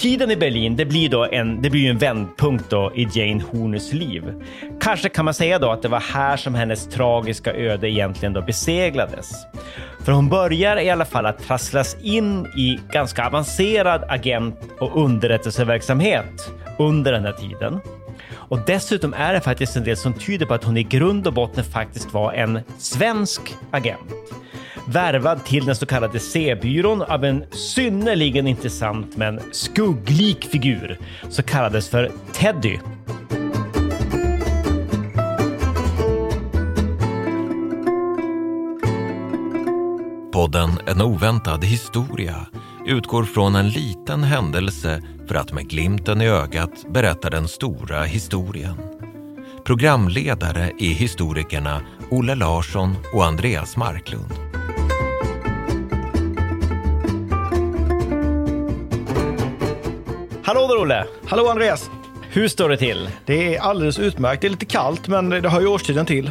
Tiden i Berlin, det blir då en, det blir en vändpunkt då i Jane Horners liv. Kanske kan man säga då att det var här som hennes tragiska öde egentligen då beseglades. För hon börjar i alla fall att trasslas in i ganska avancerad agent och underrättelseverksamhet under den här tiden. Och dessutom är det faktiskt en del som tyder på att hon i grund och botten faktiskt var en svensk agent värvad till den så kallade C-byrån av en synnerligen intressant men skugglik figur som kallades för Teddy. Podden En oväntad historia utgår från en liten händelse för att med glimten i ögat berätta den stora historien. Programledare är historikerna Olle Larsson och Andreas Marklund. Olle! Hallå Andreas! Hur står det till? Det är alldeles utmärkt. Det är lite kallt, men det hör ju årstiden till.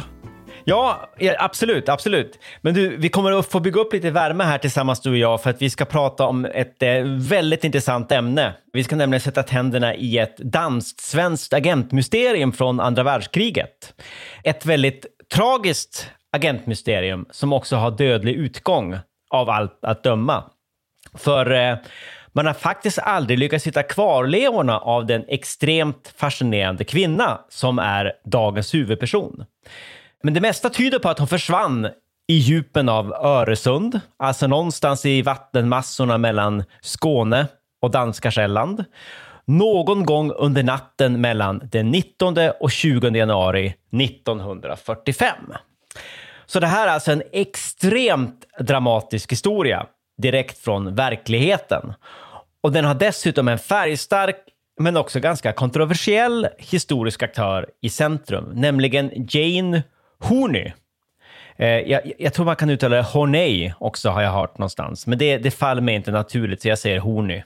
Ja, absolut, absolut. Men du, vi kommer att få bygga upp lite värme här tillsammans du och jag för att vi ska prata om ett eh, väldigt intressant ämne. Vi ska nämligen sätta tänderna i ett danskt-svenskt agentmysterium från andra världskriget. Ett väldigt tragiskt agentmysterium som också har dödlig utgång av allt att döma. För eh, man har faktiskt aldrig lyckats hitta kvarlevorna av den extremt fascinerande kvinna som är dagens huvudperson. Men det mesta tyder på att hon försvann i djupen av Öresund, alltså någonstans i vattenmassorna mellan Skåne och danska Själland. Någon gång under natten mellan den 19 och 20 januari 1945. Så det här är alltså en extremt dramatisk historia direkt från verkligheten. Och den har dessutom en färgstark men också ganska kontroversiell historisk aktör i centrum, nämligen Jane Horney. Eh, jag, jag, tror man kan uttala det Horney också, har jag hört någonstans. Men det, det faller mig inte naturligt, så jag säger Horney.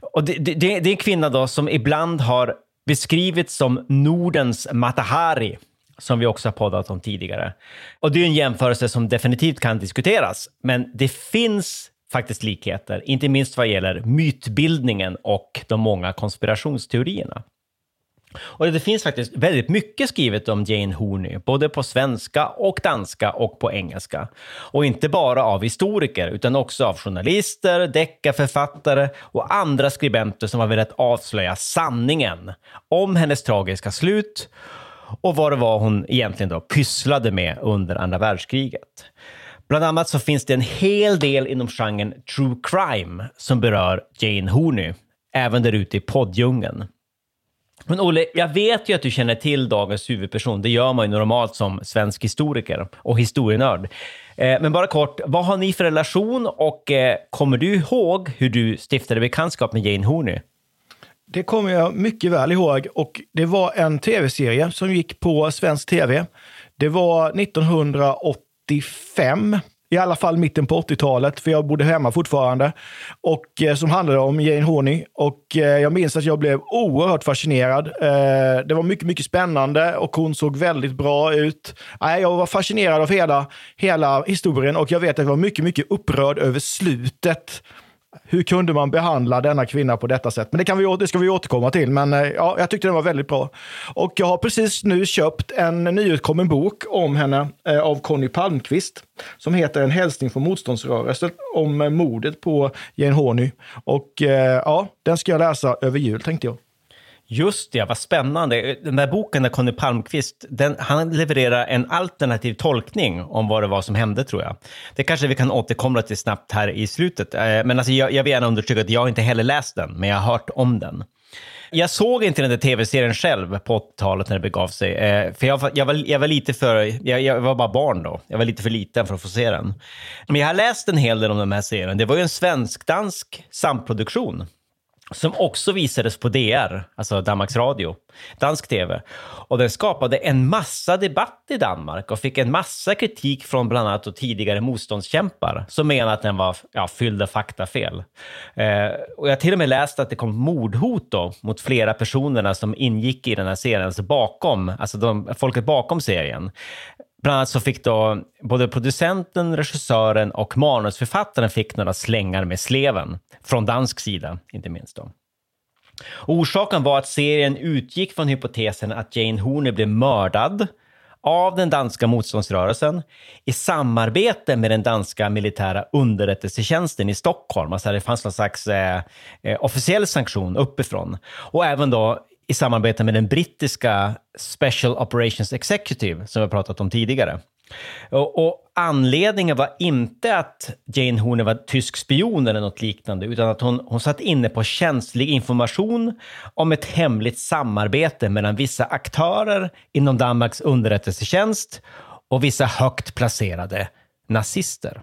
Och det, det, det är en kvinna då som ibland har beskrivits som Nordens Matahari, som vi också har poddat om tidigare. Och det är en jämförelse som definitivt kan diskuteras, men det finns faktiskt likheter, inte minst vad gäller mytbildningen och de många konspirationsteorierna. Och det finns faktiskt väldigt mycket skrivet om Jane Horney, både på svenska och danska och på engelska. Och inte bara av historiker, utan också av journalister, deckarförfattare och andra skribenter som har velat avslöja sanningen om hennes tragiska slut och vad det var hon egentligen då pysslade med under andra världskriget. Bland annat så finns det en hel del inom genren true crime som berör Jane Horney, även där ute i poddjungeln. Men Olle, jag vet ju att du känner till dagens huvudperson. Det gör man ju normalt som svensk historiker och historienörd. Eh, men bara kort, vad har ni för relation och eh, kommer du ihåg hur du stiftade bekantskap med Jane Horney? Det kommer jag mycket väl ihåg och det var en tv-serie som gick på svensk tv. Det var 1980. 1985 i alla fall mitten på 80-talet, för jag bodde hemma fortfarande. Och eh, Som handlade om Jane Horney. Och eh, Jag minns att jag blev oerhört fascinerad. Eh, det var mycket, mycket spännande och hon såg väldigt bra ut. Nej, jag var fascinerad av hela, hela historien och jag vet att jag var mycket, mycket upprörd över slutet hur kunde man behandla denna kvinna på detta sätt? Men det, kan vi, det ska vi återkomma till. Men eh, ja, jag tyckte den var väldigt bra. Och jag har precis nu köpt en nyutkommen bok om henne eh, av Conny Palmqvist som heter En hälsning från motståndsrörelsen om eh, mordet på Jane Horny. Och eh, ja, den ska jag läsa över jul tänkte jag. Just det, vad spännande. Den där boken där Conny Palmqvist, den, han levererar en alternativ tolkning om vad det var som hände tror jag. Det kanske vi kan återkomma till snabbt här i slutet. Eh, men alltså jag, jag vill gärna understryka att jag inte heller läst den, men jag har hört om den. Jag såg inte den där tv-serien själv på 80-talet när det begav sig. Eh, för jag, jag, var, jag var lite för... Jag, jag var bara barn då. Jag var lite för liten för att få se den. Men jag har läst en hel del om den här serien. Det var ju en svensk-dansk samproduktion som också visades på DR, alltså Danmarks Radio, dansk tv. Och den skapade en massa debatt i Danmark och fick en massa kritik från bland annat tidigare motståndskämpar som menade att den var ja, fylld av faktafel. Eh, och jag har till och med läst att det kom mordhot då mot flera personerna som ingick i den här serien, alltså bakom, alltså de, folket bakom serien. Bland annat så fick då både producenten, regissören och manusförfattaren fick några slängar med sleven. Från dansk sida, inte minst. Då. Orsaken var att serien utgick från hypotesen att Jane Horner blev mördad av den danska motståndsrörelsen i samarbete med den danska militära underrättelsetjänsten i Stockholm. Alltså det fanns någon slags eh, eh officiell sanktion uppifrån. Och även då i samarbete med den brittiska Special Operations Executive som vi har pratat om tidigare. Och, och anledningen var inte att Jane Horner var tysk spion eller något liknande, utan att hon, hon satt inne på känslig information om ett hemligt samarbete mellan vissa aktörer inom Danmarks underrättelsetjänst och vissa högt placerade nazister.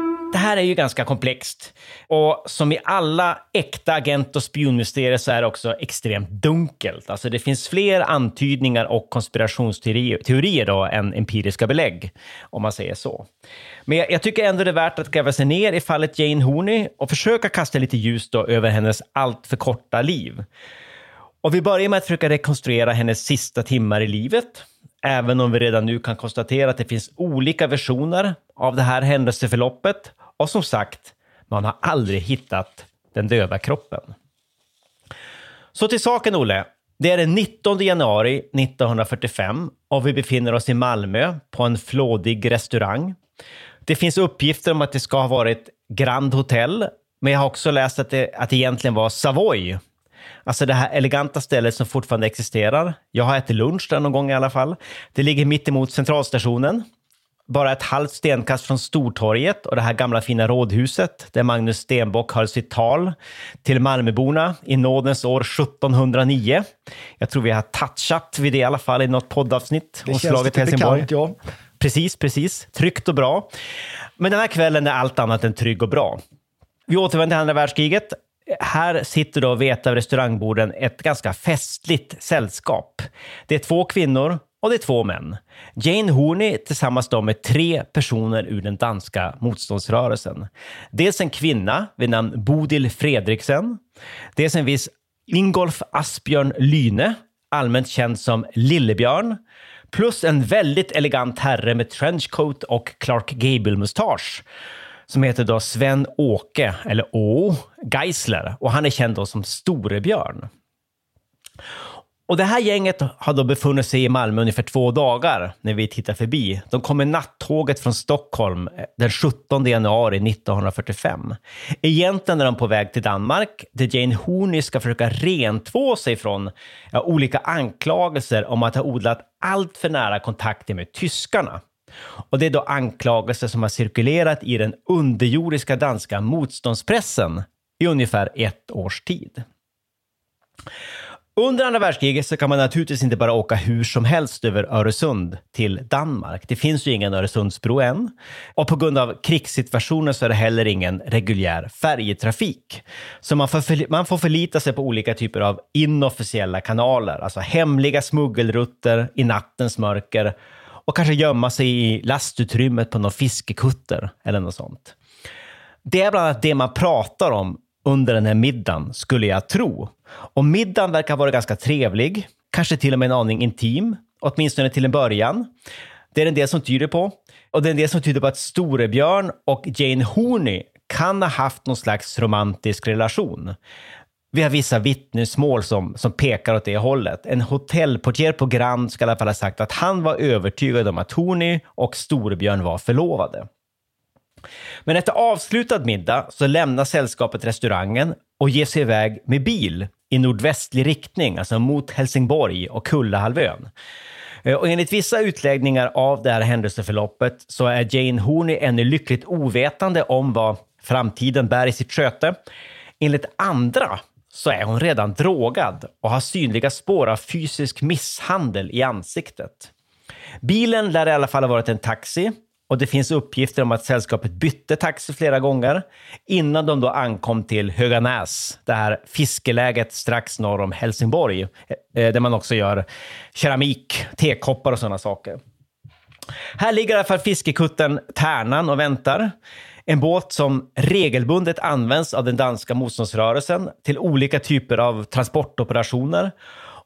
Det här är ju ganska komplext. Och som i alla äkta agent och spionmysterier så är det också extremt dunkelt. Alltså det finns fler antydningar och konspirationsteorier då än empiriska belägg, om man säger så. Men jag, jag tycker ändå det är värt att gräva sig ner i fallet Jane Horney och försöka kasta lite ljus då över hennes alltför korta liv. Och vi börjar med att försöka rekonstruera hennes sista timmar i livet. Även om vi redan nu kan konstatera att det finns olika versioner av det här händelseförloppet. Och som sagt, man har aldrig hittat den döda kroppen. Så till saken, Olle. Det är den 19 januari 1945 och vi befinner oss i Malmö på en flådig restaurang. Det finns uppgifter om att det ska ha varit Grand Hotel, men jag har också läst att det, att det egentligen var Savoy. Alltså det här eleganta stället som fortfarande existerar. Jag har ätit lunch där någon gång i alla fall. Det ligger mitt emot centralstationen. Bara ett halvt stenkast från Stortorget och det här gamla fina rådhuset där Magnus Stenbock höll sitt tal till Malmöborna i nådens år 1709. Jag tror vi har touchat vid det i alla fall i något poddavsnitt Det om känns slaget Helsingborg. bekant, ja. Precis, precis. Tryggt och bra. Men den här kvällen är allt annat än trygg och bra. Vi återvänder till andra världskriget. Här sitter då vid ett av restaurangborden ett ganska festligt sällskap. Det är två kvinnor och det är två män. Jane Horney tillsammans då med tre personer ur den danska motståndsrörelsen. Dels en kvinna vid namn Bodil Fredriksen. Dels en viss Ingolf Asbjörn Lyne, allmänt känd som Lillebjörn. Plus en väldigt elegant herre med trenchcoat och Clark Gable-mustasch som heter då Sven-Åke, eller Å, Geisler. Och han är känd då som Storebjörn. Och det här gänget har då befunnit sig i Malmö ungefär två dagar när vi tittar förbi. De kom med nattåget från Stockholm eh, den 17 januari 1945. Egentligen är de på väg till Danmark där Jane Horney ska försöka rentvå sig från ja, olika anklagelser om att ha odlat allt för nära kontakter med tyskarna. Och det är då anklagelser som har cirkulerat i den underjordiska danska motståndspressen i ungefär ett års tid. Under andra världskriget så kan man naturligtvis inte bara åka hur som helst över Öresund till Danmark. Det finns ju ingen Öresundsbro än. Och på grund av krigssituationen så är det heller ingen reguljär färjetrafik. Så man får, man får förlita sig på olika typer av inofficiella kanaler, alltså hemliga smuggelrutter i nattens mörker och kanske gömma sig i lastutrymmet på någon fiskekutter eller något sånt. Det är bland annat det man pratar om under den här middagen, skulle jag tro. Och middagen verkar vara ganska trevlig, kanske till och med en aning intim, åtminstone till en början. Det är en del som tyder på. Och det är en del som tyder på att Storebjörn och Jane Horney kan ha haft någon slags romantisk relation. Vi har vissa vittnesmål som, som pekar åt det hållet. En hotellportier på Grand ska i alla fall ha sagt att han var övertygad om att Horney och Storebjörn var förlovade. Men efter avslutad middag så lämnar sällskapet restaurangen och ger sig iväg med bil i nordvästlig riktning, alltså mot Helsingborg och Kullahalvön. Eh, och enligt vissa utläggningar av det här händelseförloppet så är Jane Horney ännu lyckligt ovetande om vad framtiden bär i sitt sköte. Enligt andra så är hon redan drogad och har synliga spår av fysisk misshandel i ansiktet. Bilen lär i alla fall ha varit en taxi och det finns uppgifter om att sällskapet bytte taxi flera gånger innan de då ankom till Höganäs, det här fiskeläget strax norr om Helsingborg, eh, eh, där man också gör keramik, tekoppar och sådana saker. Här ligger i alla fall fiskekutten Tärnan och väntar. En båt som regelbundet används av den danska motståndsrörelsen till olika typer av transportoperationer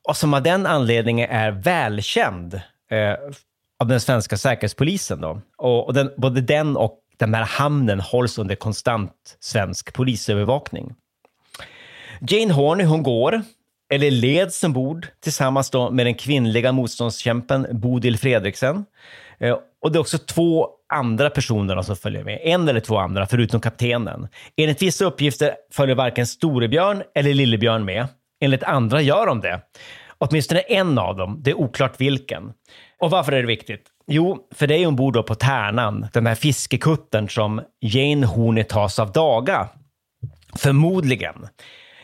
och som av den anledningen är välkänd eh, av den svenska säkerhetspolisen. Då. Och, och den, både den och den här hamnen hålls under konstant svensk polisövervakning. Jane Horney, hon går, eller leds ombord tillsammans då med den kvinnliga motståndskämpen Bodil Fredriksen. Eh, och det är också två andra personer som följer med. En eller två andra, förutom kaptenen. Enligt vissa uppgifter följer varken Storebjörn eller Lillebjörn med. Enligt andra gör de det. Åtminstone en av dem, det är oklart vilken. Och varför är det viktigt? Jo, för det är ombord på Tärnan, den här fiskekuttern som Jane Horney tas av daga. Förmodligen.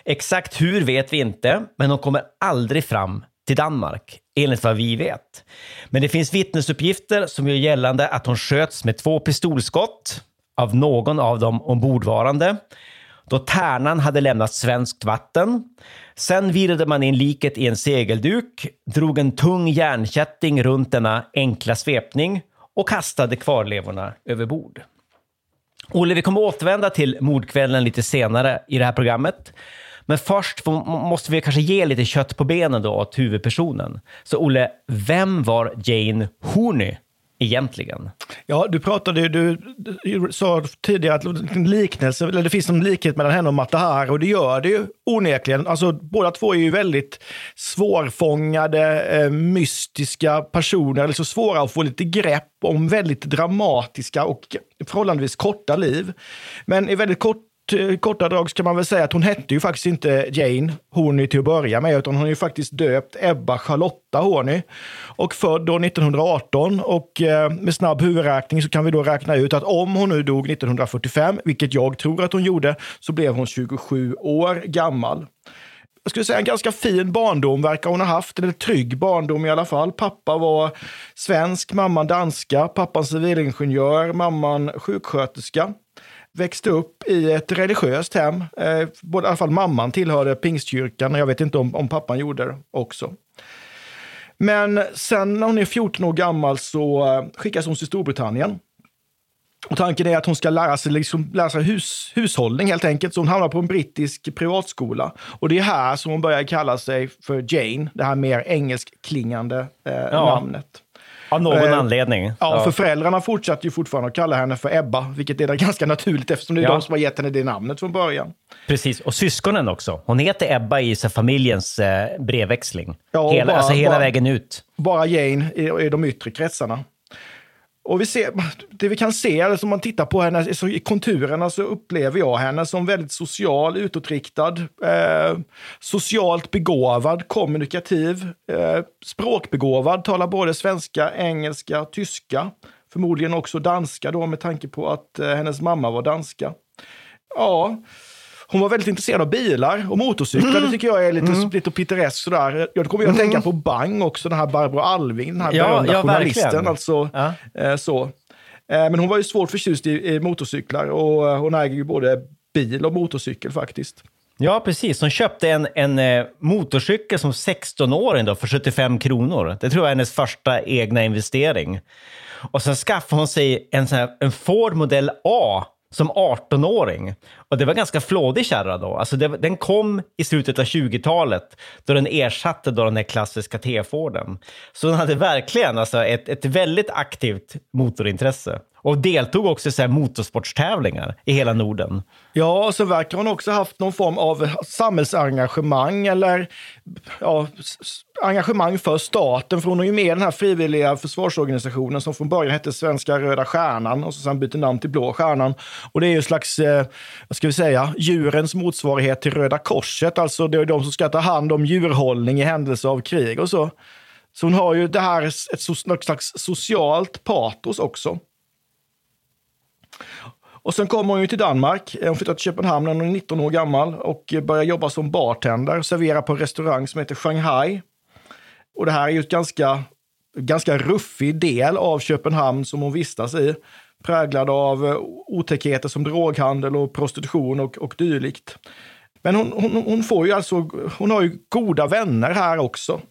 Exakt hur vet vi inte, men hon kommer aldrig fram till Danmark, enligt vad vi vet. Men det finns vittnesuppgifter som gör gällande att hon sköts med två pistolskott av någon av de ombordvarande då Tärnan hade lämnat svenskt vatten. Sen virade man in liket i en segelduk, drog en tung järnkätting runt denna enkla svepning och kastade kvarlevorna över bord. Olle, vi kommer återvända till mordkvällen lite senare i det här programmet. Men först måste vi kanske ge lite kött på benen då åt huvudpersonen. Så Olle, vem var Jane Horney egentligen? Ja, du pratade du, du sa tidigare att liknelse, eller det finns en likhet mellan henne och Matahar och det gör det ju onekligen. Alltså, båda två är ju väldigt svårfångade, eh, mystiska personer, eller så svåra att få lite grepp om väldigt dramatiska och förhållandevis korta liv. Men i väldigt kort Eh, korta drag ska man väl säga att hon hette ju faktiskt inte Jane Horney till att börja med, utan hon är ju faktiskt döpt Ebba Charlotta Horney och född då 1918. Och eh, med snabb huvudräkning så kan vi då räkna ut att om hon nu dog 1945, vilket jag tror att hon gjorde, så blev hon 27 år gammal jag skulle säga en ganska fin barndom verkar hon ha haft, eller trygg barndom i alla fall. Pappa var svensk, mamman danska, pappan civilingenjör, mamman sjuksköterska växte upp i ett religiöst hem. Eh, både, I alla fall mamman tillhörde pingstkyrkan och jag vet inte om, om pappan gjorde det också. Men sen när hon är 14 år gammal så eh, skickas hon till Storbritannien. Och tanken är att hon ska lära sig, liksom, lära sig hus, hushållning helt enkelt. Så hon hamnar på en brittisk privatskola. Och det är här som hon börjar kalla sig för Jane, det här mer engelskklingande eh, ja. namnet. Av någon Eh, anledning. Ja, för föräldrarna fortsatte ju fortfarande att kalla henne för Ebba, vilket är ganska naturligt eftersom det är Ja. de som har gett henne det namnet från början. Precis, och syskonen också. Hon heter Ebba i så familjens eh, brevväxling. Ja, hela, bara- alltså hela bara- vägen ut. Bara Jane i, i de yttre kretsarna. Och vi ser, det vi kan se, eller som man tittar på henne så i konturerna så upplever jag henne som väldigt social, utåtriktad, eh, socialt begåvad, kommunikativ, eh, språkbegåvad, talar både svenska, engelska, tyska, förmodligen också danska då med tanke på att eh, hennes mamma var danska. Ja, hon var väldigt intresserad av bilar och motorcyklar. Det tycker jag är lite, lite pittoreskt sådär. Jag kommer ju att tänka på Bang också, den här Barbro Alving, den här Ja, berömda ja, journalisten. verkligen. Alltså, Ja. eh, så. Eh, men hon var ju svårt förtjust i, i motorcyklar och eh, hon äger ju både bil och motorcykel faktiskt. Ja, precis. Hon köpte en, en motorcykel som 16-åring då, för 75 kronor. Det tror jag är hennes första egna investering. Och sen skaffade hon sig en, sån här, en Ford Model A som 18-åring. Och det var ganska flådig kärra då. Alltså det, den kom i slutet av 20-talet då den ersatte då den här klassiska T-Forden. Så den hade verkligen alltså ett, ett väldigt aktivt motorintresse. Och deltog också i så här motorsportstävlingar i hela Norden. Ja, och så verkar hon också haft någon form av samhällsengagemang eller ja, engagemang för staten. För hon är ju med i den här frivilliga försvarsorganisationen som från början hette Svenska Röda Stjärnan och så sen bytte namn till Blå Stjärnan. Och det är ju slags, eh, vad ska vi säga, djurens motsvarighet till Röda Korset. Alltså det är de som ska ta hand om djurhållning i händelse av krig och så. Så hon har ju det här, ett slags socialt patos också. Och sen kommer hon ju till Danmark. Hon flyttar till Köpenhamn när hon är 19 år gammal och börjar jobba som bartender. Serverar på en restaurang som heter Shanghai. Och det här är ju ett ganska, ganska ruffig del av Köpenhamn som hon vistas i. Präglad av eh, otäckheter som droghandel och prostitution och, och dylikt. Men hon, hon, hon får ju alltså, hon har ju goda vänner här också.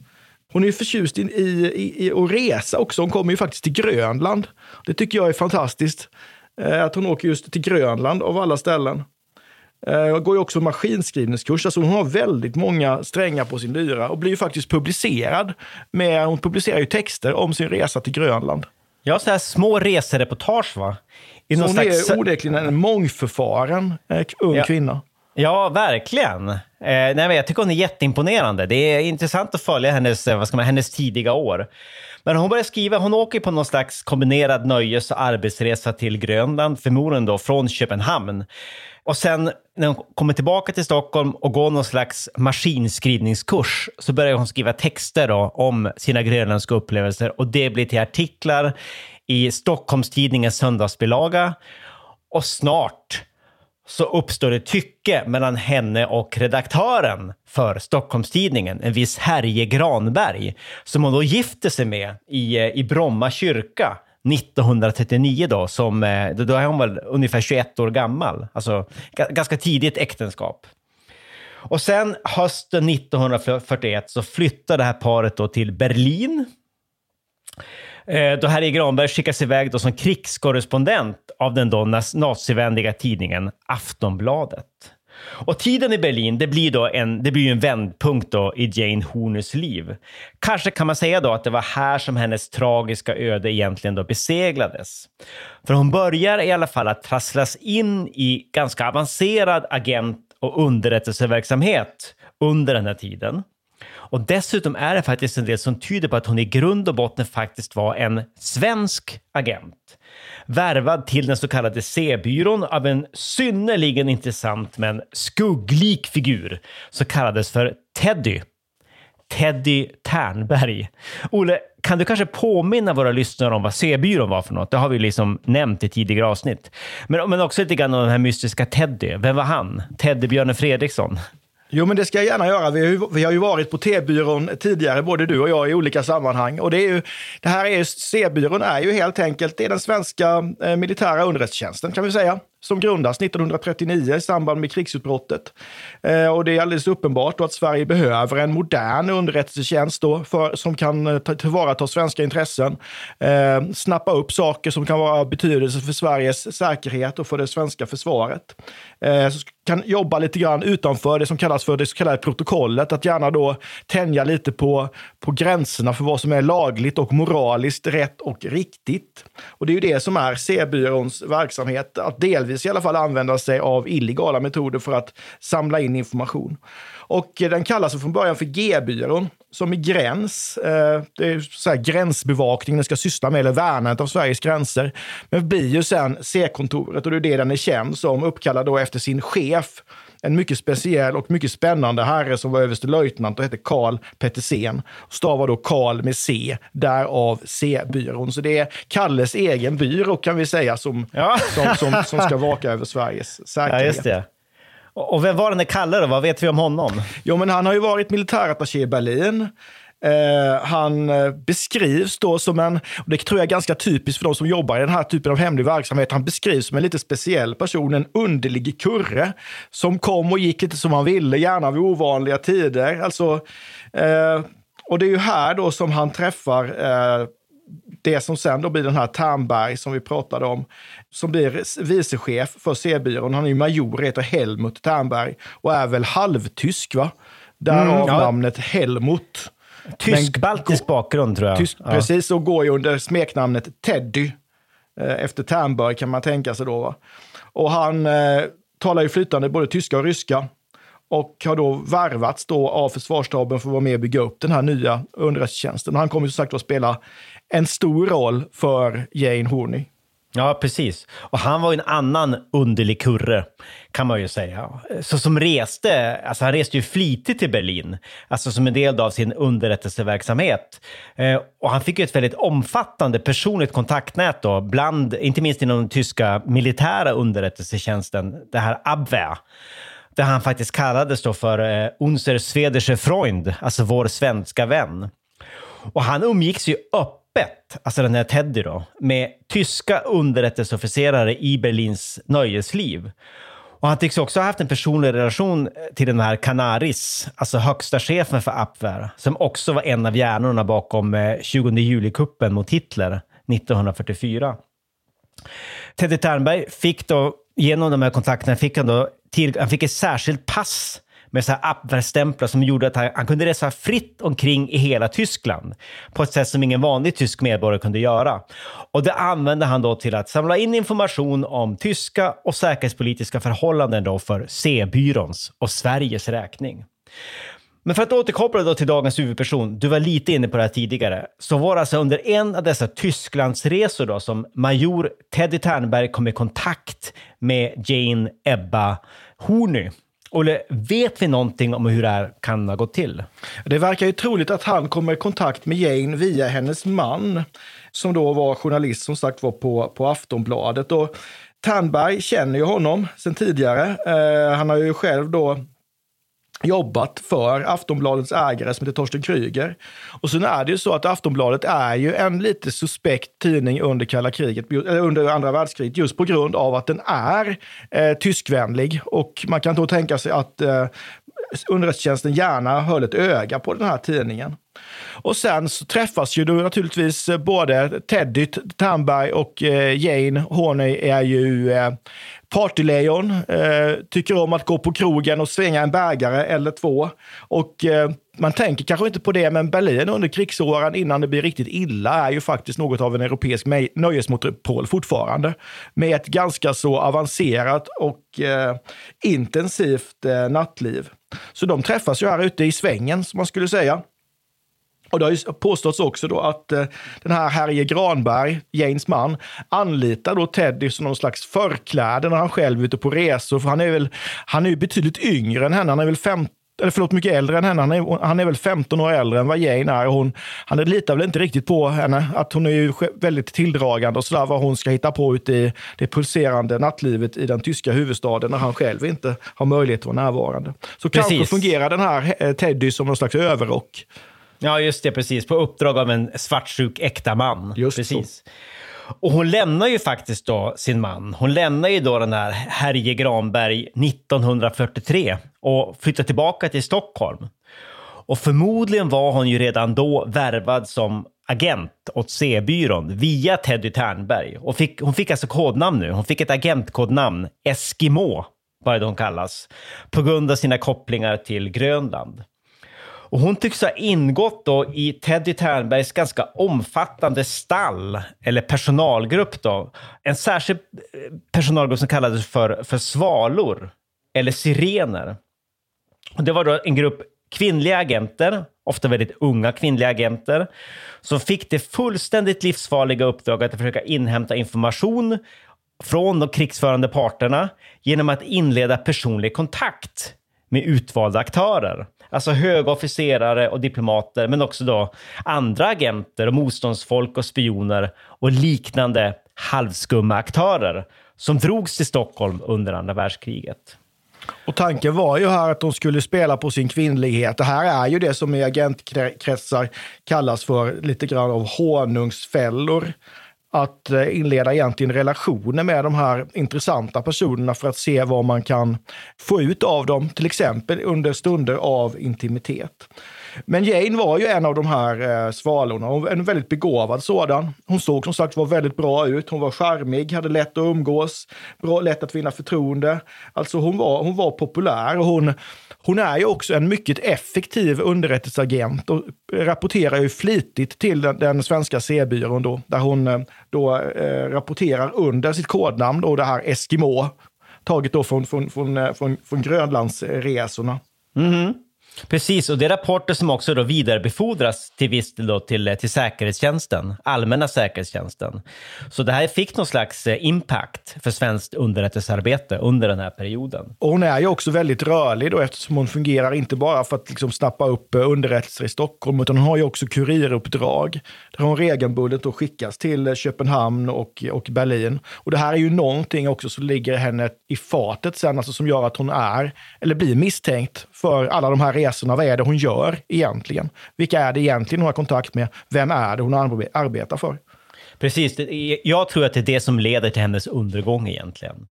Hon är ju förtjust i, i, i, i att resa också. Hon kommer ju faktiskt till Grönland. Det tycker jag är fantastiskt. Eh, Att hon åker just till Grönland av alla ställen. Eh, går ju också maskinskrivningskurs. Alltså hon har väldigt många strängar på sin lyra och blir ju faktiskt publicerad. Med, hon publicerar ju texter om sin resa till Grönland. Ja, så här små resereportage va? I Så hon slags... är onekligen en mångförfaren eh, ung Ja. kvinna. Ja, verkligen. Eh, nej, men jag tycker hon är jätteimponerande. Det är intressant att följa hennes, eh, vad ska man, hennes tidiga år. Men hon börjar skriva, hon åker på någon slags kombinerad nöjes och arbetsresa till Grönland, förmodligen då från Köpenhamn. Och sen när hon kommer tillbaka till Stockholm och går någon slags maskinskrivningskurs så börjar hon skriva texter då om sina grönländska upplevelser och det blir till artiklar i Stockholmstidningens söndagsbilaga. Och snart så uppstår det tycke mellan henne och redaktören för Stockholmstidningen, en viss Herje Granberg, som hon då gifter sig med i, eh, i Bromma kyrka 1939 då, som, eh, då är hon väl ungefär 21 år gammal. Alltså ganska tidigt äktenskap. Och sen hösten 1941 så flyttar det här paret då till Berlin Eh, då Harry Granberg skickas iväg då som krigskorrespondent av den då nazivänliga tidningen Aftonbladet. Och tiden i Berlin, det blir, då en, det blir en vändpunkt då i Jane Horners liv. Kanske kan man säga då att det var här som hennes tragiska öde egentligen då beseglades. För hon börjar i alla fall att trasslas in i ganska avancerad agent och underrättelseverksamhet under den här tiden. Och dessutom är det faktiskt en del som tyder på att hon i grund och botten faktiskt var en svensk agent. Värvad till den så kallade C-byrån av en synnerligen intressant men skugglik figur som kallades för Teddy. Teddy Ternberg. Olle, kan du kanske påminna våra lyssnare om vad C-byrån var för något? Det har vi liksom nämnt i tidigare avsnitt. Men, men också lite grann om den här mystiska Teddy. Vem var han? Teddybjörnen Fredriksson. Jo, men det ska jag gärna göra. Vi har ju, vi har ju varit på T-byrån tidigare, både du och jag, i olika sammanhang. Och det, är ju, det här är ju, C-byrån är ju helt enkelt det är den svenska eh, militära underrättelsetjänsten, kan vi säga som grundas 1939 i samband med krigsutbrottet. Eh, och det är alldeles uppenbart då att Sverige behöver en modern underrättelsetjänst då för, som kan eh, tillvarata svenska intressen, eh, snappa upp saker som kan vara av betydelse för Sveriges säkerhet och för det svenska försvaret. Eh, kan jobba lite grann utanför det som kallas för det så kallade protokollet, att gärna då tänja lite på, på gränserna för vad som är lagligt och moraliskt rätt och riktigt. Och det är ju det som är C-byråns verksamhet, att delvis i alla fall använda sig av illegala metoder för att samla in information. Och eh, den kallas från början för G-byrån, som är gräns. Eh, det är så här gränsbevakning den ska syssla med, eller värnandet av Sveriges gränser. Men blir ju sen C-kontoret och det är det den är känd som, uppkallad då efter sin chef. En mycket speciell och mycket spännande herre som var överstelöjtnant och hette Karl Pettersen. Stavar då Karl med C, därav C-byrån. Så det är Kalles egen byrå kan vi säga som, ja. som, som, som, ska vaka över Sveriges säkerhet. Ja, just det. Och vem var den där Kalle då? Vad vet vi om honom? Jo, men han har ju varit militärattaché i Berlin. Eh, han eh, beskrivs då som en, och det tror jag är ganska typiskt för de som jobbar i den här typen av hemlig verksamhet, han beskrivs som en lite speciell person, en underlig kurre som kom och gick lite som han ville, gärna vid ovanliga tider. Alltså, eh, och det är ju här då som han träffar eh, det som sen då blir den här Ternberg som vi pratade om, som blir vicechef för C-byrån. Han är ju major, heter Helmut Ternberg och är väl halvtysk, va? Därav mm, ja. namnet Helmut. Tysk-baltisk bakgrund tror jag. Tysk, ja. Precis, och går ju under smeknamnet Teddy. Eh, efter Ternberg kan man tänka sig då. Va? Och han eh, talar ju flytande både tyska och ryska och har då värvats då av försvarsstaben för att vara med och bygga upp den här nya underrättelsetjänsten. Han kommer som sagt att spela en stor roll för Jane Horney. Ja, precis. Och han var ju en annan underlig kurre, kan man ju säga. Så som reste, alltså han reste ju flitigt till Berlin, alltså som en del av sin underrättelseverksamhet. Eh, och han fick ju ett väldigt omfattande personligt kontaktnät då, bland, inte minst inom den tyska militära underrättelsetjänsten, det här Abwehr där han faktiskt kallades då för eh, Unser Swedische Freund, alltså vår svenska vän. Och han umgicks ju öppet, alltså den här Teddy då, med tyska underrättelseofficerare i Berlins nöjesliv. Och han tycks också ha haft en personlig relation till den här Canaris, alltså högsta chefen för Abwehr, som också var en av hjärnorna bakom eh, 20 juli-kuppen mot Hitler 1944. Teddy Ternberg fick då, genom de här kontakterna, fick han då till, han fick ett särskilt pass med så här Abwehrstämplar som gjorde att han, han, kunde resa fritt omkring i hela Tyskland på ett sätt som ingen vanlig tysk medborgare kunde göra. Och det använde han då till att samla in information om tyska och säkerhetspolitiska förhållanden då för C-byråns och Sveriges räkning. Men för att återkoppla då till dagens huvudperson, du var lite inne på det här tidigare, så var det alltså under en av dessa Tysklandsresor då som major Teddy Ternberg kom i kontakt med Jane Ebba Horny. Olle, vet vi någonting om hur det här kan ha gått till? Det verkar ju troligt att han kommer i kontakt med Jane via hennes man, som då var journalist som sagt var på, på Aftonbladet. Och Tandberg känner ju honom sedan tidigare. Eh, han har ju själv då jobbat för Aftonbladets ägare som heter Torsten Kryger. Och sen är det ju så att Aftonbladet är ju en lite suspekt tidning under kalla kriget, eller under andra världskriget, just på grund av att den är eh, tyskvänlig. Och man kan då tänka sig att eh, underrättelsetjänsten gärna höll ett öga på den här tidningen. Och sen så träffas ju då naturligtvis eh, både Teddy Ternberg och eh, Jane Horney är ju eh, partylejon, eh, tycker om att gå på krogen och svänga en bägare eller två. Och eh, man tänker kanske inte på det, men Berlin under krigsåren innan det blir riktigt illa är ju faktiskt något av en europeisk nöjesmonopol fortfarande. Med ett ganska så avancerat och eh, intensivt eh, nattliv. Så de träffas ju här ute i svängen, som man skulle säga. Och det har ju påståtts också då att eh, den här Herje Granberg, Janes man, anlitar då Teddy som någon slags förkläde när han själv är ute på resor. För han är väl, han är ju betydligt yngre än henne. Han är väl 15 eller förlåt, mycket äldre än henne. Han är, han är väl 15 år äldre än vad Jane är. Hon, han litar väl inte riktigt på henne, att hon är ju väldigt tilldragande och sådär vad hon ska hitta på ute i det pulserande nattlivet i den tyska huvudstaden när han själv inte har möjlighet att vara närvarande. Så Precis. kanske fungerar den här eh, Teddy som någon slags överrock. Ja, just det, precis. På uppdrag av en svartsjuk äkta man. Just precis. Så. Och hon lämnar ju faktiskt då sin man. Hon lämnar ju då den här Herje Granberg 1943 och flyttar tillbaka till Stockholm. Och förmodligen var hon ju redan då värvad som agent åt C-byrån via Teddy Ternberg. Och fick, hon fick alltså kodnamn nu. Hon fick ett agentkodnamn, Eskimo, vad hon kallas, på grund av sina kopplingar till Grönland. Och hon tycks ha ingått då i Teddy Ternbergs ganska omfattande stall, eller personalgrupp då. En särskild eh, personalgrupp som kallades för, för svalor, eller sirener. Och det var då en grupp kvinnliga agenter, ofta väldigt unga kvinnliga agenter, som fick det fullständigt livsfarliga uppdraget att försöka inhämta information från de krigsförande parterna genom att inleda personlig kontakt med utvalda aktörer. Alltså höga officerare och diplomater, men också då andra agenter och motståndsfolk och spioner och liknande halvskumma aktörer som drogs till Stockholm under andra världskriget. Och tanken var ju här att de skulle spela på sin kvinnlighet. Det här är ju det som i agentkretsar kallas för lite grann av honungsfällor att eh, inleda egentligen relationer med de här intressanta personerna för att se vad man kan få ut av dem, till exempel under stunder av intimitet. Men Jane var ju en av de här eh, svalorna, en väldigt begåvad sådan. Hon såg som sagt var väldigt bra ut. Hon var charmig, hade lätt att umgås, bra, lätt att vinna förtroende. Alltså hon var, hon var populär och hon, hon är ju också en mycket effektiv underrättelseagent och rapporterar ju flitigt till den, den svenska C-byrån då, där hon eh, då eh, rapporterar under sitt kodnamn, och det här Eskimo, taget då från, från, från, eh, från, från Grönlandsresorna. Mm -hmm. Precis, och det är rapporter som också då vidarebefordras till viss del till, eh, till säkerhetstjänsten, allmänna säkerhetstjänsten. Så det här fick någon slags eh, impact för svenskt underrättelsearbete under den här perioden. Och hon är ju också väldigt rörlig då eftersom hon fungerar inte bara för att liksom snappa upp eh, underrättelser i Stockholm, utan hon har ju också kuriruppdrag där hon regelbundet då skickas till Köpenhamn och, och Berlin. Och det här är ju någonting också som ligger henne i fatet sen, alltså som gör att hon är, eller blir misstänkt för alla de här resorna. Vad är det hon gör egentligen? Vilka är det egentligen hon har kontakt med? Vem är det hon arbetar för? Precis, jag tror att det är det som leder till hennes undergång egentligen.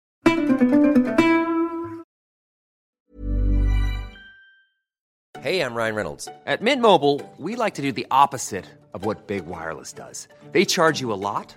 Hej, jag Ryan Reynolds. På Mint Mobile, we like to do the opposite of what Big Wireless does. They charge you a lot.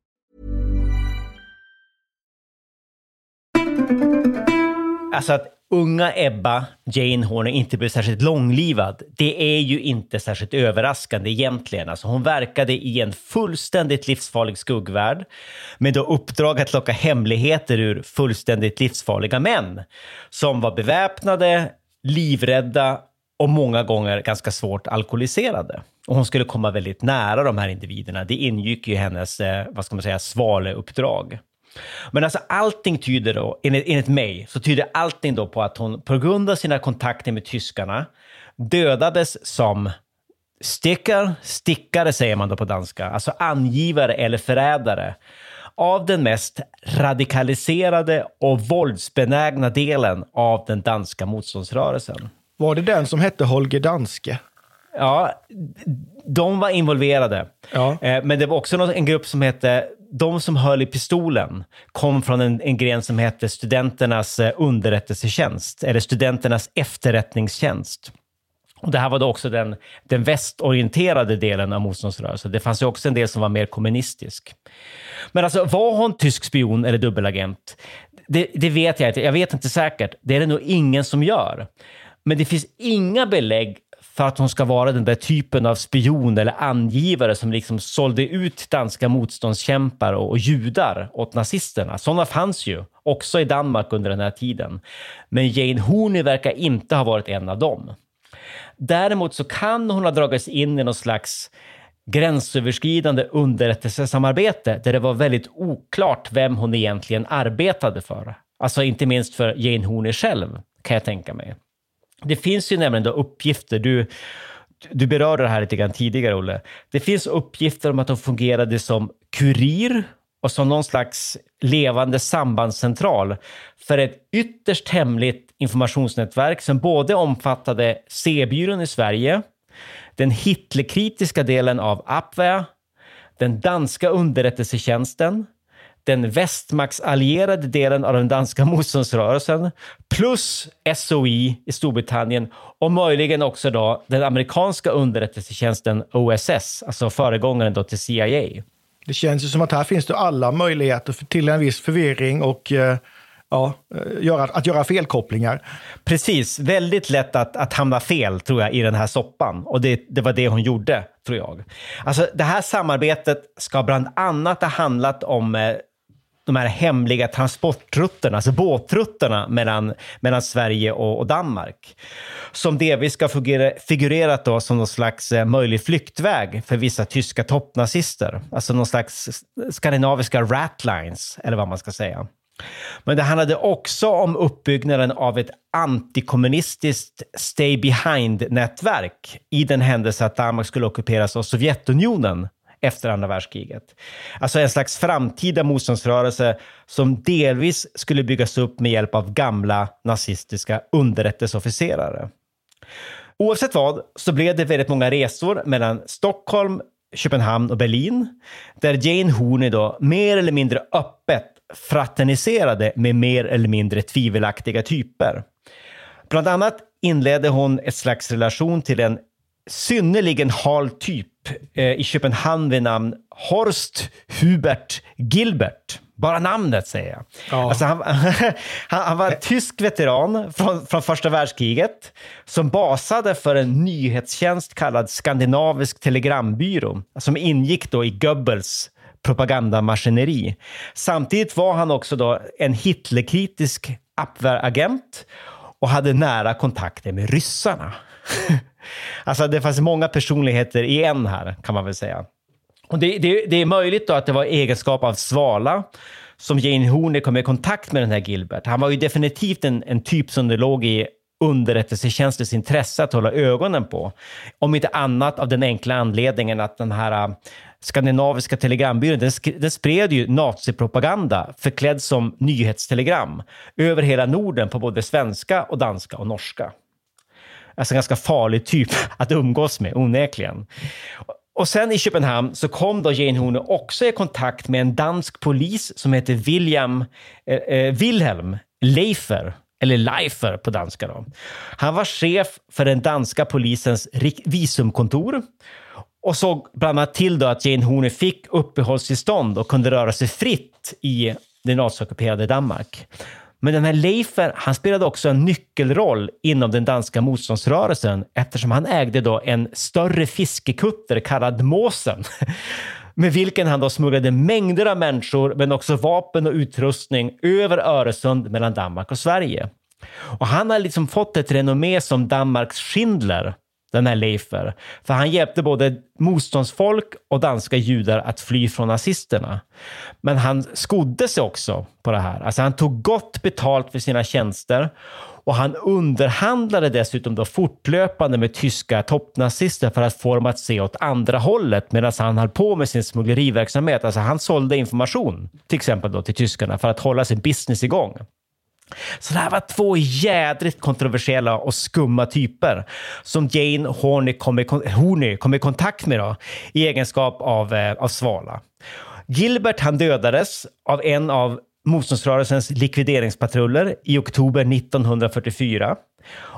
Alltså att unga Ebba Jane Horner inte blev särskilt långlivad, det är ju inte särskilt överraskande egentligen. Alltså hon verkade i en fullständigt livsfarlig skuggvärld med då uppdrag att locka hemligheter ur fullständigt livsfarliga män som var beväpnade, livrädda och många gånger ganska svårt alkoholiserade. Och hon skulle komma väldigt nära de här individerna. Det ingick ju i hennes, eh, vad ska man säga, svaleuppdrag. Men alltså allting tyder då, enligt, enligt mig, så tyder allting då på att hon på grund av sina kontakter med tyskarna dödades som stickar, stickare säger man då på danska, alltså angivare eller förrädare av den mest radikaliserade och våldsbenägna delen av den danska motståndsrörelsen. Var det den som hette Holger Danske? Ja, de var involverade. Ja. Eh, Men det var också en grupp som hette de som höll i pistolen kom från en, en gren som hette Studenternas eh, underrättelsetjänst, eller Studenternas efterrättningstjänst. Och det här var då också den, den västorienterade delen av motståndsrörelsen. Det fanns ju också en del som var mer kommunistisk. Men alltså, var hon tysk spion eller dubbelagent? Det, det vet jag inte. Jag vet inte säkert. Det är det nog ingen som gör. Men det finns inga belägg för att hon ska vara den där typen av spion eller angivare som liksom sålde ut danska motståndskämpar och, och judar åt nazisterna. Sådana fanns ju också i Danmark under den här tiden. Men Jane Horney verkar inte ha varit en av dem. Däremot så kan hon ha dragits in i någon slags gränsöverskridande underrättelsesamarbete där det var väldigt oklart vem hon egentligen arbetade för. Alltså inte minst för Jane Horney själv, kan jag tänka mig. Det finns ju nämligen då uppgifter, du, du berörde det här lite grann tidigare, Olle. Det finns uppgifter om att de fungerade som kurir och som någon slags levande sambandscentral för ett ytterst hemligt informationsnätverk som både omfattade C-byrån i Sverige, den Hitlerkritiska delen av Abwehr, den danska underrättelsetjänsten, den västmaktsallierade delen av den danska motståndsrörelsen plus SOI i Storbritannien och möjligen också då den amerikanska underrättelsetjänsten OSS, alltså föregångaren då till CIA. Det känns ju som att här finns det alla möjligheter till en viss förvirring och eh, ja, eh, göra, att göra felkopplingar. Precis, väldigt lätt att, att hamna fel tror jag i den här soppan. Och det, det var det hon gjorde, tror jag. Alltså det här samarbetet ska bland annat ha handlat om eh, de här hemliga transportrutterna, alltså båtrutterna mellan, mellan Sverige och, och Danmark. Som delvis ska fungera, figurerat då som någon slags eh, möjlig flyktväg för vissa tyska toppnazister. Alltså någon slags skandinaviska ratlines, eller vad man ska säga. Men det handlade också om uppbyggnaden av ett antikommunistiskt stay behind-nätverk i den händelse att Danmark skulle ockuperas av Sovjetunionen efter andra världskriget. Alltså en slags framtida motståndsrörelse som delvis skulle byggas upp med hjälp av gamla nazistiska underrättelseofficerare. Oavsett vad så blev det väldigt många resor mellan Stockholm, Köpenhamn och Berlin där Jane Horney då mer eller mindre öppet fraterniserade med mer eller mindre tvivelaktiga typer. Bland annat inledde hon ett slags relation till en synnerligen hal typ eh, i Köpenhamn vid namn Horst Hubert Gilbert. Bara namnet säger jag. Alltså han, han, han var en tysk veteran från, från första världskriget som basade för en nyhetstjänst kallad Skandinavisk telegrambyrå som ingick då i Goebbels propagandamaskineri. Samtidigt var han också då en Hitlerkritisk Abwehragent och hade nära kontakter med ryssarna. alltså det fanns många personligheter i en här, kan man väl säga. Och det, det, det är möjligt då att det var i egenskap av svala som Jane Horney kom i kontakt med den här Gilbert. Han var ju definitivt en, en typ som det låg i underrättelsetjänstens intresse att hålla ögonen på. Om inte annat av den enkla anledningen att den här äh, skandinaviska telegrambyrån, den, sk- den spred ju nazipropaganda förklädd som nyhetstelegram över hela Norden på både svenska och danska och norska. Alltså en ganska farlig typ att umgås med, onekligen. Och sen i Köpenhamn så kom då Jane Horne också i kontakt med en dansk polis som heter William, eh, eh, Wilhelm Leifer, eller Leifer på danska. Då. Han var chef för den danska polisens visumkontor och såg bland annat till då att Jane Horne fick uppehållstillstånd och kunde röra sig fritt i det naziockuperade Danmark. Men den här Leifer, han spelade också en nyckelroll inom den danska motståndsrörelsen eftersom han ägde då en större fiskekutter kallad Måsen med vilken han då smugglade mängder av människor men också vapen och utrustning över Öresund mellan Danmark och Sverige. Och han har liksom fått ett renommé som Danmarks Schindler den här Leifer. För han hjälpte både motståndsfolk och danska judar att fly från nazisterna. Men han skodde sig också på det här. Alltså han tog gott betalt för sina tjänster och han underhandlade dessutom då fortlöpande med tyska toppnazister för att få dem att se åt andra hållet medan han höll på med sin smuggleriverksamhet. Alltså han sålde information, till exempel då till tyskarna, för att hålla sin business igång. Så det här var två jädrigt kontroversiella och skumma typer som Jane Horney kom i, Horney kom i kontakt med då, i egenskap av, eh, av svala. Gilbert han dödades av en av motståndsrörelsens likvideringspatruller i oktober 1944.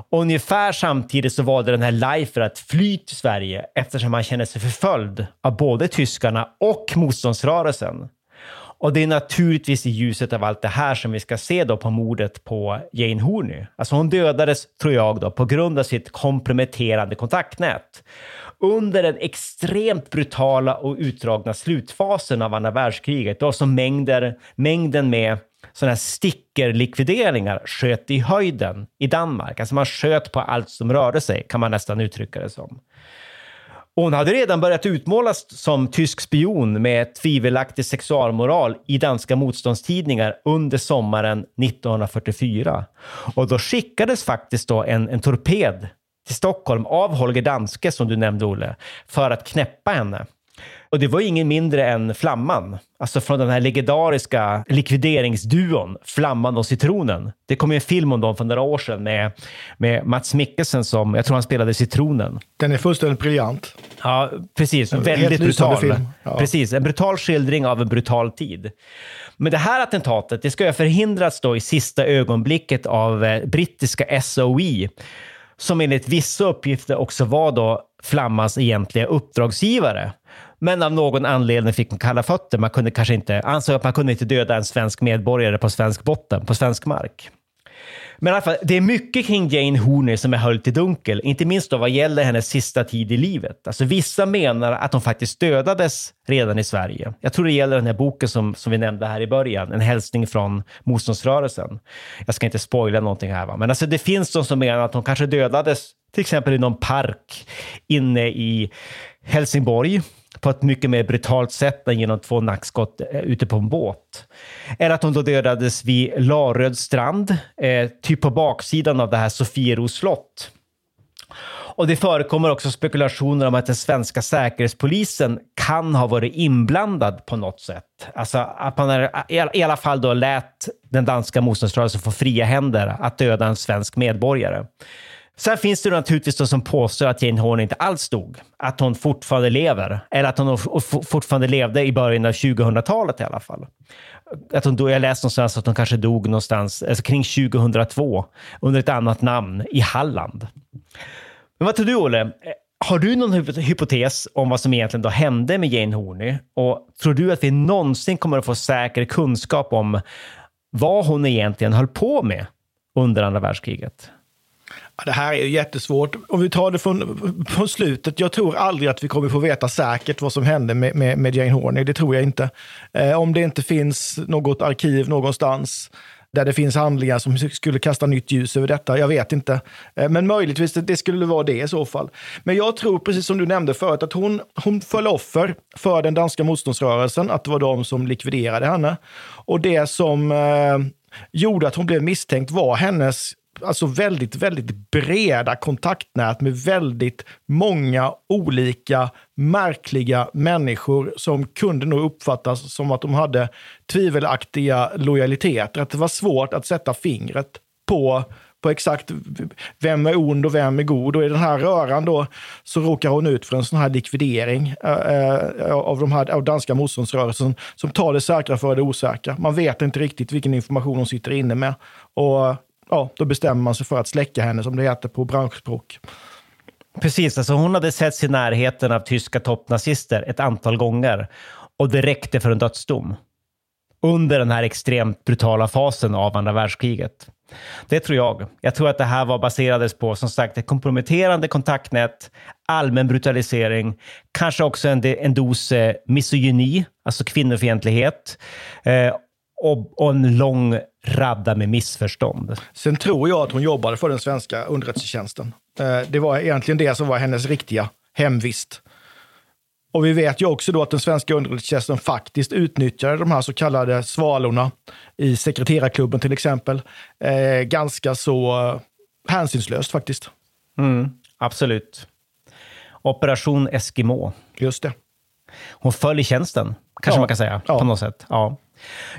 Och ungefär samtidigt så valde den här Leifer att fly till Sverige eftersom han kände sig förföljd av både tyskarna och motståndsrörelsen. Och det är naturligtvis i ljuset av allt det här som vi ska se då på mordet på Jane Horney. Alltså hon dödades, tror jag, då, på grund av sitt komprometterande kontaktnät. Under den extremt brutala och utdragna slutfasen av andra världskriget, då som mängder, mängden med sådana här stickerlikvideringar sköt i höjden i Danmark. Alltså man sköt på allt som rörde sig, kan man nästan uttrycka det som. Hon hade redan börjat utmålas som tysk spion med tvivelaktig sexualmoral i danska motståndstidningar under sommaren 1944. Och då skickades faktiskt då en, en torped till Stockholm av Holger Danske, som du nämnde, Olle, för att knäppa henne. Och det var ingen mindre än Flamman, alltså från den här legendariska likvideringsduon Flamman och Citronen. Det kom ju en film om dem för några år sedan med, med Mats Mikkelsen som, jag tror han spelade Citronen. Den är fullständigt briljant. Ja, precis. En väldigt brutal. Film. Ja. Precis, en brutal skildring av en brutal tid. Men det här attentatet, det ska ju ha förhindrats då i sista ögonblicket av eh, brittiska SOE som enligt vissa uppgifter också var då Flammans egentliga uppdragsgivare. Men av någon anledning fick man kalla fötter. Man kunde kanske inte, ansåg att man kunde inte döda en svensk medborgare på svensk botten, på svensk mark. Men i alla fall, det är mycket kring Jane Horner som är höljt i dunkel, inte minst då vad gäller hennes sista tid i livet. Alltså vissa menar att hon faktiskt dödades redan i Sverige. Jag tror det gäller den här boken som, som vi nämnde här i början, En hälsning från motståndsrörelsen. Jag ska inte spoila någonting här, va? men alltså det finns de som menar att hon kanske dödades till exempel i någon park inne i Helsingborg på ett mycket mer brutalt sätt än genom två nackskott eh, ute på en båt. Eller att hon då dödades vid Laröd strand, eh, typ på baksidan av det här Sofieros slott. Och det förekommer också spekulationer om att den svenska säkerhetspolisen kan ha varit inblandad på något sätt. Alltså att man är, i alla fall då lät den danska motståndsrörelsen få fria händer att döda en svensk medborgare. Sen finns det naturligtvis de som påstår att Jane Horn inte alls dog. Att hon fortfarande lever. Eller att hon fortfarande levde i början av 2000-talet i alla fall. Att hon, jag läste någonstans att hon kanske dog någonstans alltså kring 2002 under ett annat namn i Halland. Men vad tror du, Olle? Har du någon hypotes om vad som egentligen då hände med Jane Horney? Och tror du att vi någonsin kommer att få säker kunskap om vad hon egentligen höll på med under andra världskriget? Det här är ju jättesvårt. Om vi tar det från, från slutet. Jag tror aldrig att vi kommer få veta säkert vad som hände med, med, med Jane Horney. Det tror jag inte. Eh, om det inte finns något arkiv någonstans där det finns handlingar som skulle kasta nytt ljus över detta. Jag vet inte. Eh, men möjligtvis det, det skulle vara det i så fall. Men jag tror, precis som du nämnde förut, att hon, hon föll offer för den danska motståndsrörelsen. Att det var de som likviderade henne. Och det som eh, gjorde att hon blev misstänkt var hennes alltså väldigt, väldigt breda kontaktnät med väldigt många olika märkliga människor som kunde nog uppfattas som att de hade tvivelaktiga lojaliteter. Att det var svårt att sätta fingret på på exakt vem är ond och vem är god. Och i den här röran då så råkar hon ut för en sån här likvidering eh, eh av, de här, av danska motståndsrörelsen som tar det säkra för det osäkra. Man vet inte riktigt vilken information hon sitter inne med. Och ja, då bestämmer man sig för att släcka henne, som det heter på branschspråk. Precis, alltså hon hade setts i närheten av tyska toppnazister ett antal gånger och det räckte för en dödsdom. Under den här extremt brutala fasen av andra världskriget. Det tror jag. Jag tror att det här var baserades på som sagt ett komprometterande kontaktnät, allmän brutalisering, kanske också en, en dos eh, misogyni, alltså kvinnofientlighet eh, och, och en lång radda med missförstånd. Sen tror jag att hon jobbade för den svenska underrättelsetjänsten. Eh, Det var egentligen det som var hennes riktiga hemvist. Och vi vet ju också då att den svenska underrättelsetjänsten faktiskt utnyttjade de här så kallade svalorna i sekreterarklubben till exempel. Eh, ganska så eh, hänsynslöst faktiskt. Mm, absolut. Operation Eskimo. Just det. Hon föll i tjänsten, kanske Ja. man kan säga. Ja. På något sätt. Ja.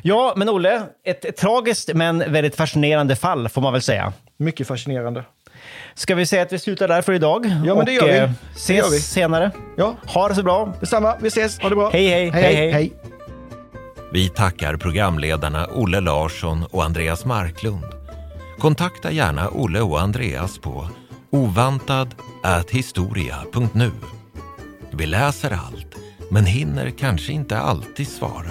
Ja, men Olle, ett, ett tragiskt men väldigt fascinerande fall får man väl säga. Mycket fascinerande. Ska vi säga att vi slutar där för idag? Ja, men det gör vi. eh, Det ses gör vi. senare. Ja. Ha det så bra. Detsamma. Vi ses. Ha det bra. Hej, hej. hej, hej. Vi tackar programledarna Olle Larsson och Andreas Marklund. Kontakta gärna Olle och Andreas på ovantad@historia.nu. Vi läser allt, men hinner kanske inte alltid svara.